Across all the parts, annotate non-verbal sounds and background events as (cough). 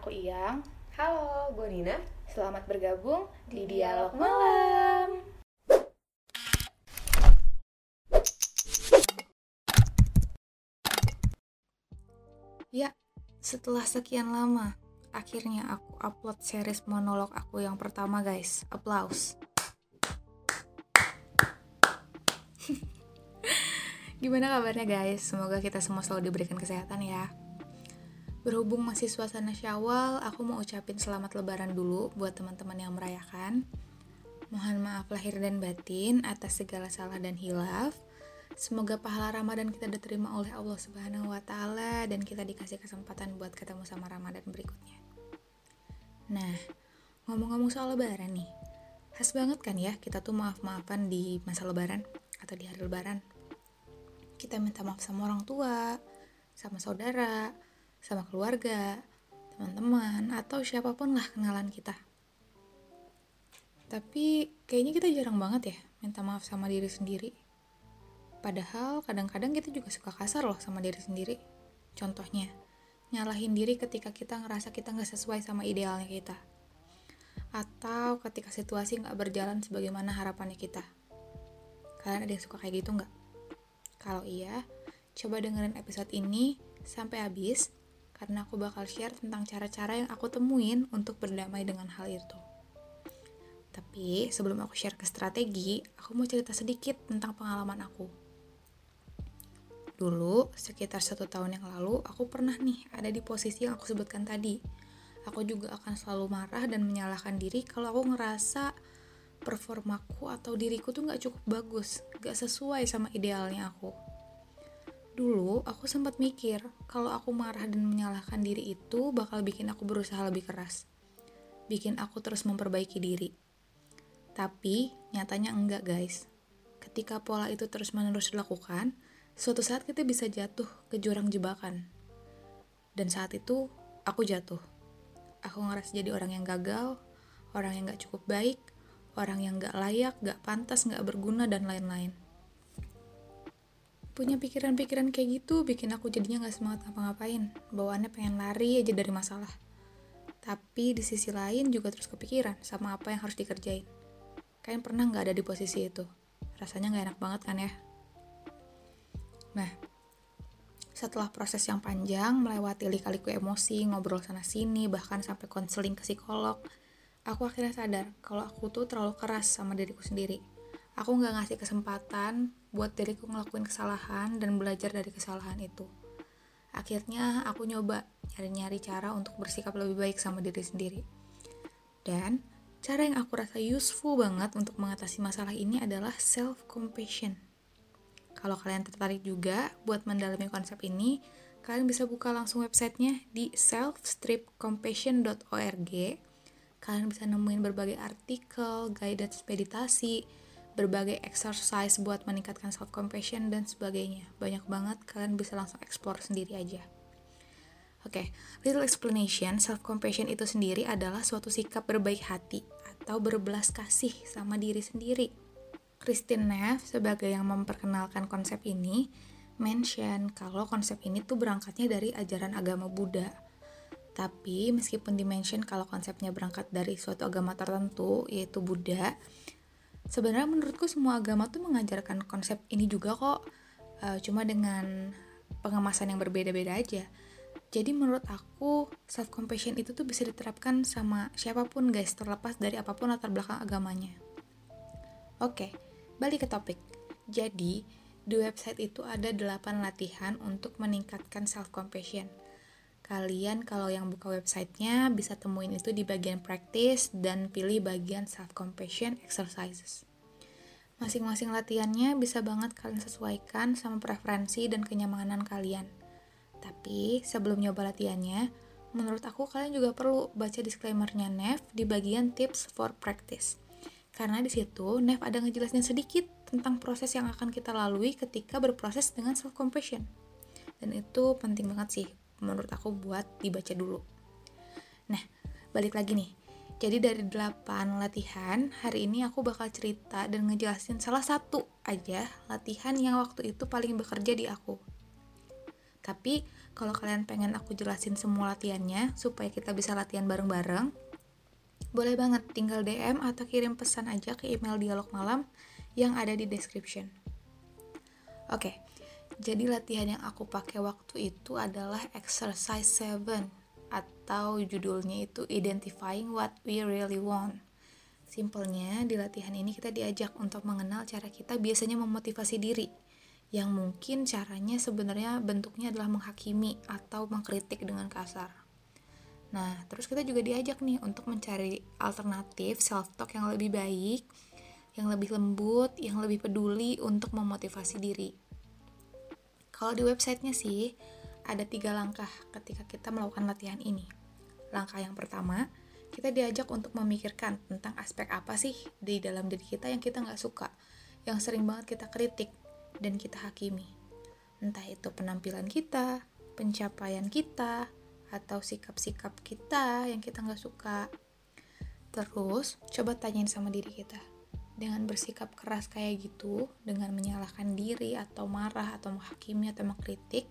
aku Iyang. Halo, gue Nina. Selamat bergabung di Di Dialog Dialog Malam. Ya, setelah sekian lama, akhirnya aku upload series monolog aku yang pertama, guys. Applause. (laughs) Gimana kabarnya, guys? Semoga kita semua selalu diberikan kesehatan ya. Berhubung masih suasana Syawal, aku mau ucapin selamat lebaran dulu buat teman-teman yang merayakan. Mohon maaf lahir dan batin atas segala salah dan hilaf. Semoga pahala Ramadan kita diterima oleh Allah Subhanahu wa taala dan kita dikasih kesempatan buat ketemu sama Ramadan berikutnya. Nah, ngomong-ngomong soal lebaran nih. Khas banget kan ya kita tuh maaf-maafan di masa lebaran atau di hari lebaran. Kita minta maaf sama orang tua, sama saudara, sama keluarga, teman-teman, atau siapa pun lah kenalan kita. Tapi kayaknya kita jarang banget ya minta maaf sama diri sendiri. Padahal kadang-kadang kita juga suka kasar loh sama diri sendiri. Contohnya, nyalahin diri ketika kita ngerasa kita nggak sesuai sama idealnya kita. Atau ketika situasi nggak berjalan sebagaimana harapannya kita. Kalian ada yang suka kayak gitu nggak? Kalau iya, coba dengerin episode ini sampai habis karena aku bakal share tentang cara-cara yang aku temuin untuk berdamai dengan hal itu. Tapi sebelum aku share ke strategi, aku mau cerita sedikit tentang pengalaman aku. Dulu, sekitar satu tahun yang lalu, aku pernah nih ada di posisi yang aku sebutkan tadi. Aku juga akan selalu marah dan menyalahkan diri kalau aku ngerasa performaku atau diriku tuh gak cukup bagus, gak sesuai sama idealnya aku. Dulu, aku sempat mikir kalau aku marah dan menyalahkan diri itu bakal bikin aku berusaha lebih keras. Bikin aku terus memperbaiki diri. Tapi, nyatanya enggak guys. Ketika pola itu terus-menerus dilakukan, suatu saat kita bisa jatuh ke jurang jebakan. Dan saat itu, aku jatuh. Aku ngerasa jadi orang yang gagal, orang yang gak cukup baik, orang yang gak layak, gak pantas, gak berguna, dan lain-lain. Punya pikiran-pikiran kayak gitu bikin aku jadinya gak semangat ngapa-ngapain. Bawaannya pengen lari aja dari masalah. Tapi di sisi lain juga terus kepikiran sama apa yang harus dikerjain. Kalian pernah gak ada di posisi itu? Rasanya gak enak banget kan ya? Nah, setelah proses yang panjang, melewati lika-liku emosi, ngobrol sana-sini, bahkan sampai konseling ke psikolog, aku akhirnya sadar kalau aku tuh terlalu keras sama diriku sendiri. Aku nggak ngasih kesempatan buat diriku ngelakuin kesalahan dan belajar dari kesalahan itu. Akhirnya aku nyoba nyari-nyari cara untuk bersikap lebih baik sama diri sendiri. Dan cara yang aku rasa useful banget untuk mengatasi masalah ini adalah self-compassion. Kalau kalian tertarik juga buat mendalami konsep ini, kalian bisa buka langsung websitenya di selfstripcompassion.org. Kalian bisa nemuin berbagai artikel, guided meditasi, berbagai exercise buat meningkatkan self-compassion, dan sebagainya. Banyak banget, kalian bisa langsung explore sendiri aja. Oke, okay, little explanation, self-compassion itu sendiri adalah suatu sikap berbaik hati atau berbelas kasih sama diri sendiri. Christine Neff sebagai yang memperkenalkan konsep ini mention kalau konsep ini tuh berangkatnya dari ajaran agama Buddha. Tapi meskipun dimention kalau konsepnya berangkat dari suatu agama tertentu yaitu Buddha, sebenarnya menurutku semua agama tuh mengajarkan konsep ini juga kok, uh, cuma dengan pengemasan yang berbeda-beda aja. Jadi menurut aku self compassion itu tuh bisa diterapkan sama siapa pun guys, terlepas dari apa pun latar belakang agamanya. Oke, balik ke topik. Jadi, di website itu ada 8 latihan untuk meningkatkan self compassion. Kalian kalau yang buka websitenya bisa temuin itu di bagian practice dan pilih bagian self compassion exercises. Masing-masing latihannya bisa banget kalian sesuaikan sama preferensi dan kenyamanan kalian. Tapi sebelum nyoba latihannya, menurut aku kalian juga perlu baca disclaimernya Nev di bagian tips for practice. Karena di situ Nev ada ngejelasin sedikit tentang proses yang akan kita lalui ketika berproses dengan self compassion. Dan itu penting banget sih menurut aku buat dibaca dulu. Nah, balik lagi nih. Jadi dari 8 latihan, hari ini aku bakal cerita dan ngejelasin salah satu aja latihan yang waktu itu paling bekerja di aku. Tapi Kalau kalian pengen aku jelasin semua latihannya supaya kita bisa latihan bareng-bareng, boleh banget tinggal DM atau kirim pesan aja ke email dialog malam yang ada di description. Oke, jadi latihan yang aku pakai waktu itu adalah exercise 7 atau judulnya itu identifying what we really want. Simpelnya, di latihan ini kita diajak untuk mengenal cara kita biasanya memotivasi diri, yang mungkin caranya sebenarnya bentuknya adalah menghakimi atau mengkritik dengan kasar. Nah, terus kita juga diajak nih untuk mencari alternatif self-talk yang lebih baik, yang lebih lembut, yang lebih peduli untuk memotivasi diri. Kalau di websitenya sih, ada tiga langkah ketika kita melakukan latihan ini. Langkah yang pertama, kita diajak untuk memikirkan tentang aspek apa sih di dalam diri kita yang kita nggak suka, yang sering banget kita kritik dan kita hakimi. Entah itu penampilan kita, pencapaian kita, atau sikap-sikap kita yang kita nggak suka. Terus, coba tanyain sama diri kita. Dengan bersikap keras kayak gitu, dengan menyalahkan diri atau marah atau menghakimi atau mengkritik,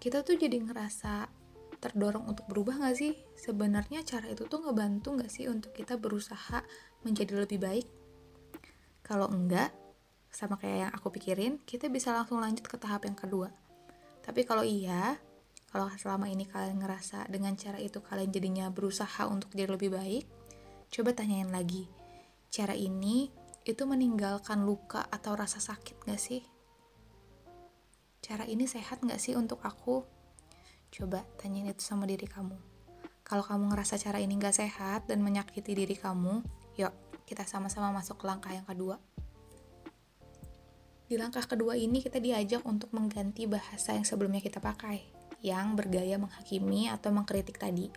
kita tuh jadi ngerasa terdorong untuk berubah gak sih? Sebenarnya cara itu tuh ngebantu gak sih untuk kita berusaha menjadi lebih baik? Kalau enggak, sama kayak yang aku pikirin, kita bisa langsung lanjut ke tahap yang kedua. Tapi kalau iya, kalau selama ini kalian ngerasa dengan cara itu kalian jadinya berusaha untuk jadi lebih baik, coba tanyain lagi. Cara ini itu meninggalkan luka atau rasa sakit gak sih? Cara ini sehat gak sih untuk aku? Coba tanyain itu sama diri kamu. Kalau kamu ngerasa cara ini gak sehat dan menyakiti diri kamu, yuk kita sama-sama masuk ke langkah yang kedua. Di langkah kedua ini kita diajak untuk mengganti bahasa yang sebelumnya kita pakai yang bergaya menghakimi atau mengkritik tadi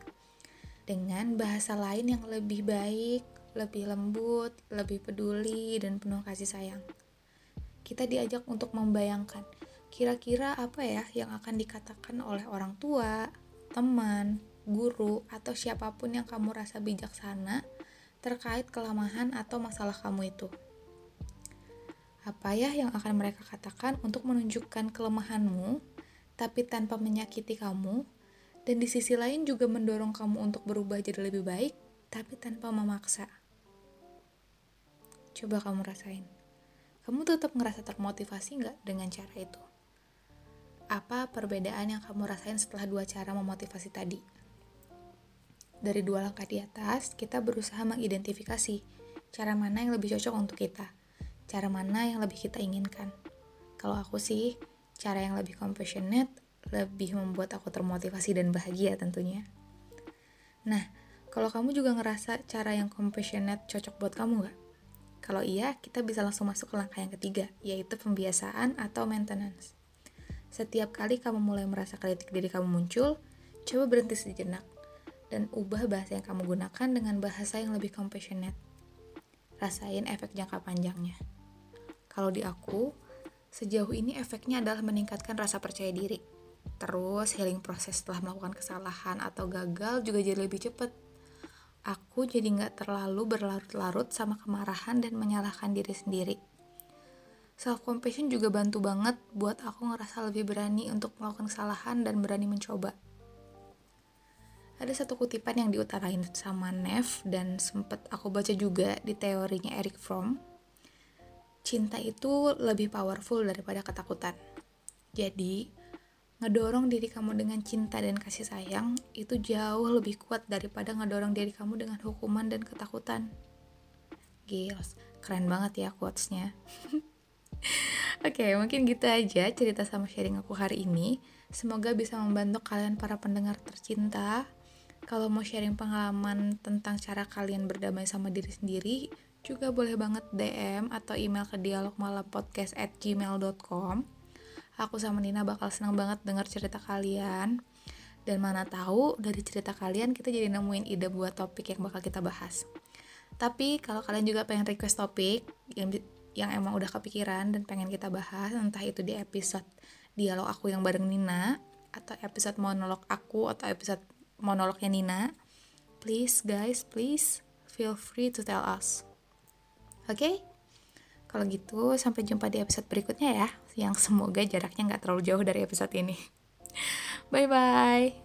dengan bahasa lain yang lebih baik, lebih lembut, lebih peduli, dan penuh kasih sayang. Kita diajak untuk membayangkan kira-kira apa ya yang akan dikatakan oleh orang tua, teman, guru, atau siapa pun yang kamu rasa bijaksana terkait kelemahan atau masalah kamu itu. Apa ya yang akan mereka katakan untuk menunjukkan kelemahanmu tapi tanpa menyakiti kamu, dan di sisi lain juga mendorong kamu untuk berubah jadi lebih baik, tapi tanpa memaksa. Coba kamu rasain. Kamu tetap ngerasa termotivasi nggak dengan cara itu? Apa perbedaan yang kamu rasain setelah dua cara memotivasi tadi? Dari dua langkah di atas, kita berusaha mengidentifikasi cara mana yang lebih cocok untuk kita, cara mana yang lebih kita inginkan. Kalau aku sih, cara yang lebih compassionate lebih membuat aku termotivasi dan bahagia tentunya. Nah, kalau kamu juga ngerasa cara yang compassionate cocok buat kamu gak? Kalau iya, kita bisa langsung masuk ke langkah yang ketiga, yaitu pembiasaan atau maintenance. Setiap kali kamu mulai merasa kritik diri kamu muncul, coba berhenti sejenak dan ubah bahasa yang kamu gunakan dengan bahasa yang lebih compassionate. Rasain efek jangka panjangnya. Kalau di aku, Sejauh ini efeknya adalah meningkatkan rasa percaya diri. Terus healing proses setelah melakukan kesalahan atau gagal juga jadi lebih cepat. Aku jadi nggak terlalu berlarut-larut sama kemarahan dan menyalahkan diri sendiri. Self compassion juga bantu banget buat aku ngerasa lebih berani untuk melakukan kesalahan dan berani mencoba. Ada satu kutipan yang diutarain sama Nev dan sempet aku baca juga di teorinya Eric Fromm cinta itu lebih powerful daripada ketakutan. Jadi, ngedorong diri kamu dengan cinta dan kasih sayang itu jauh lebih kuat daripada ngedorong diri kamu dengan hukuman dan ketakutan. Gils, keren banget ya quotesnya. (laughs) Oke, okay, mungkin gitu aja cerita sama sharing aku hari ini. Semoga bisa membantu kalian para pendengar tercinta. Kalau mau sharing pengalaman tentang cara kalian berdamai sama diri sendiri, juga boleh banget DM atau email ke dialogmalapodcast at gmail.com Aku sama Nina bakal senang banget dengar cerita kalian Dan mana tahu dari cerita kalian kita jadi nemuin ide buat topik yang bakal kita bahas Tapi kalau kalian juga pengen request topik yang, yang emang udah kepikiran dan pengen kita bahas Entah itu di episode dialog aku yang bareng Nina Atau episode monolog aku atau episode monolognya Nina Please guys, please feel free to tell us Oke? Okay? Kalau gitu, sampai jumpa di episode berikutnya ya, yang semoga jaraknya nggak terlalu jauh dari episode ini. (laughs) bye bye